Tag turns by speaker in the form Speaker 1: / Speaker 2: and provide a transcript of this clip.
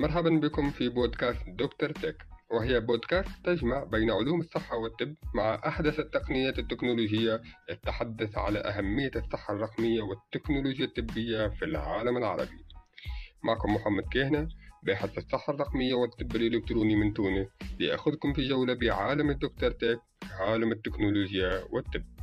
Speaker 1: مرحبا بكم في بودكاست دكتور تك وهي بودكاست تجمع بين علوم الصحة والطب مع أحدث التقنيات التكنولوجية التحدث على أهمية الصحة الرقمية والتكنولوجيا الطبية في العالم العربي. معكم محمد كهنة باحث الصحة الرقمية والطب الإلكتروني من تونس لأخذكم في جولة بعالم الدكتور تك عالم التكنولوجيا والطب.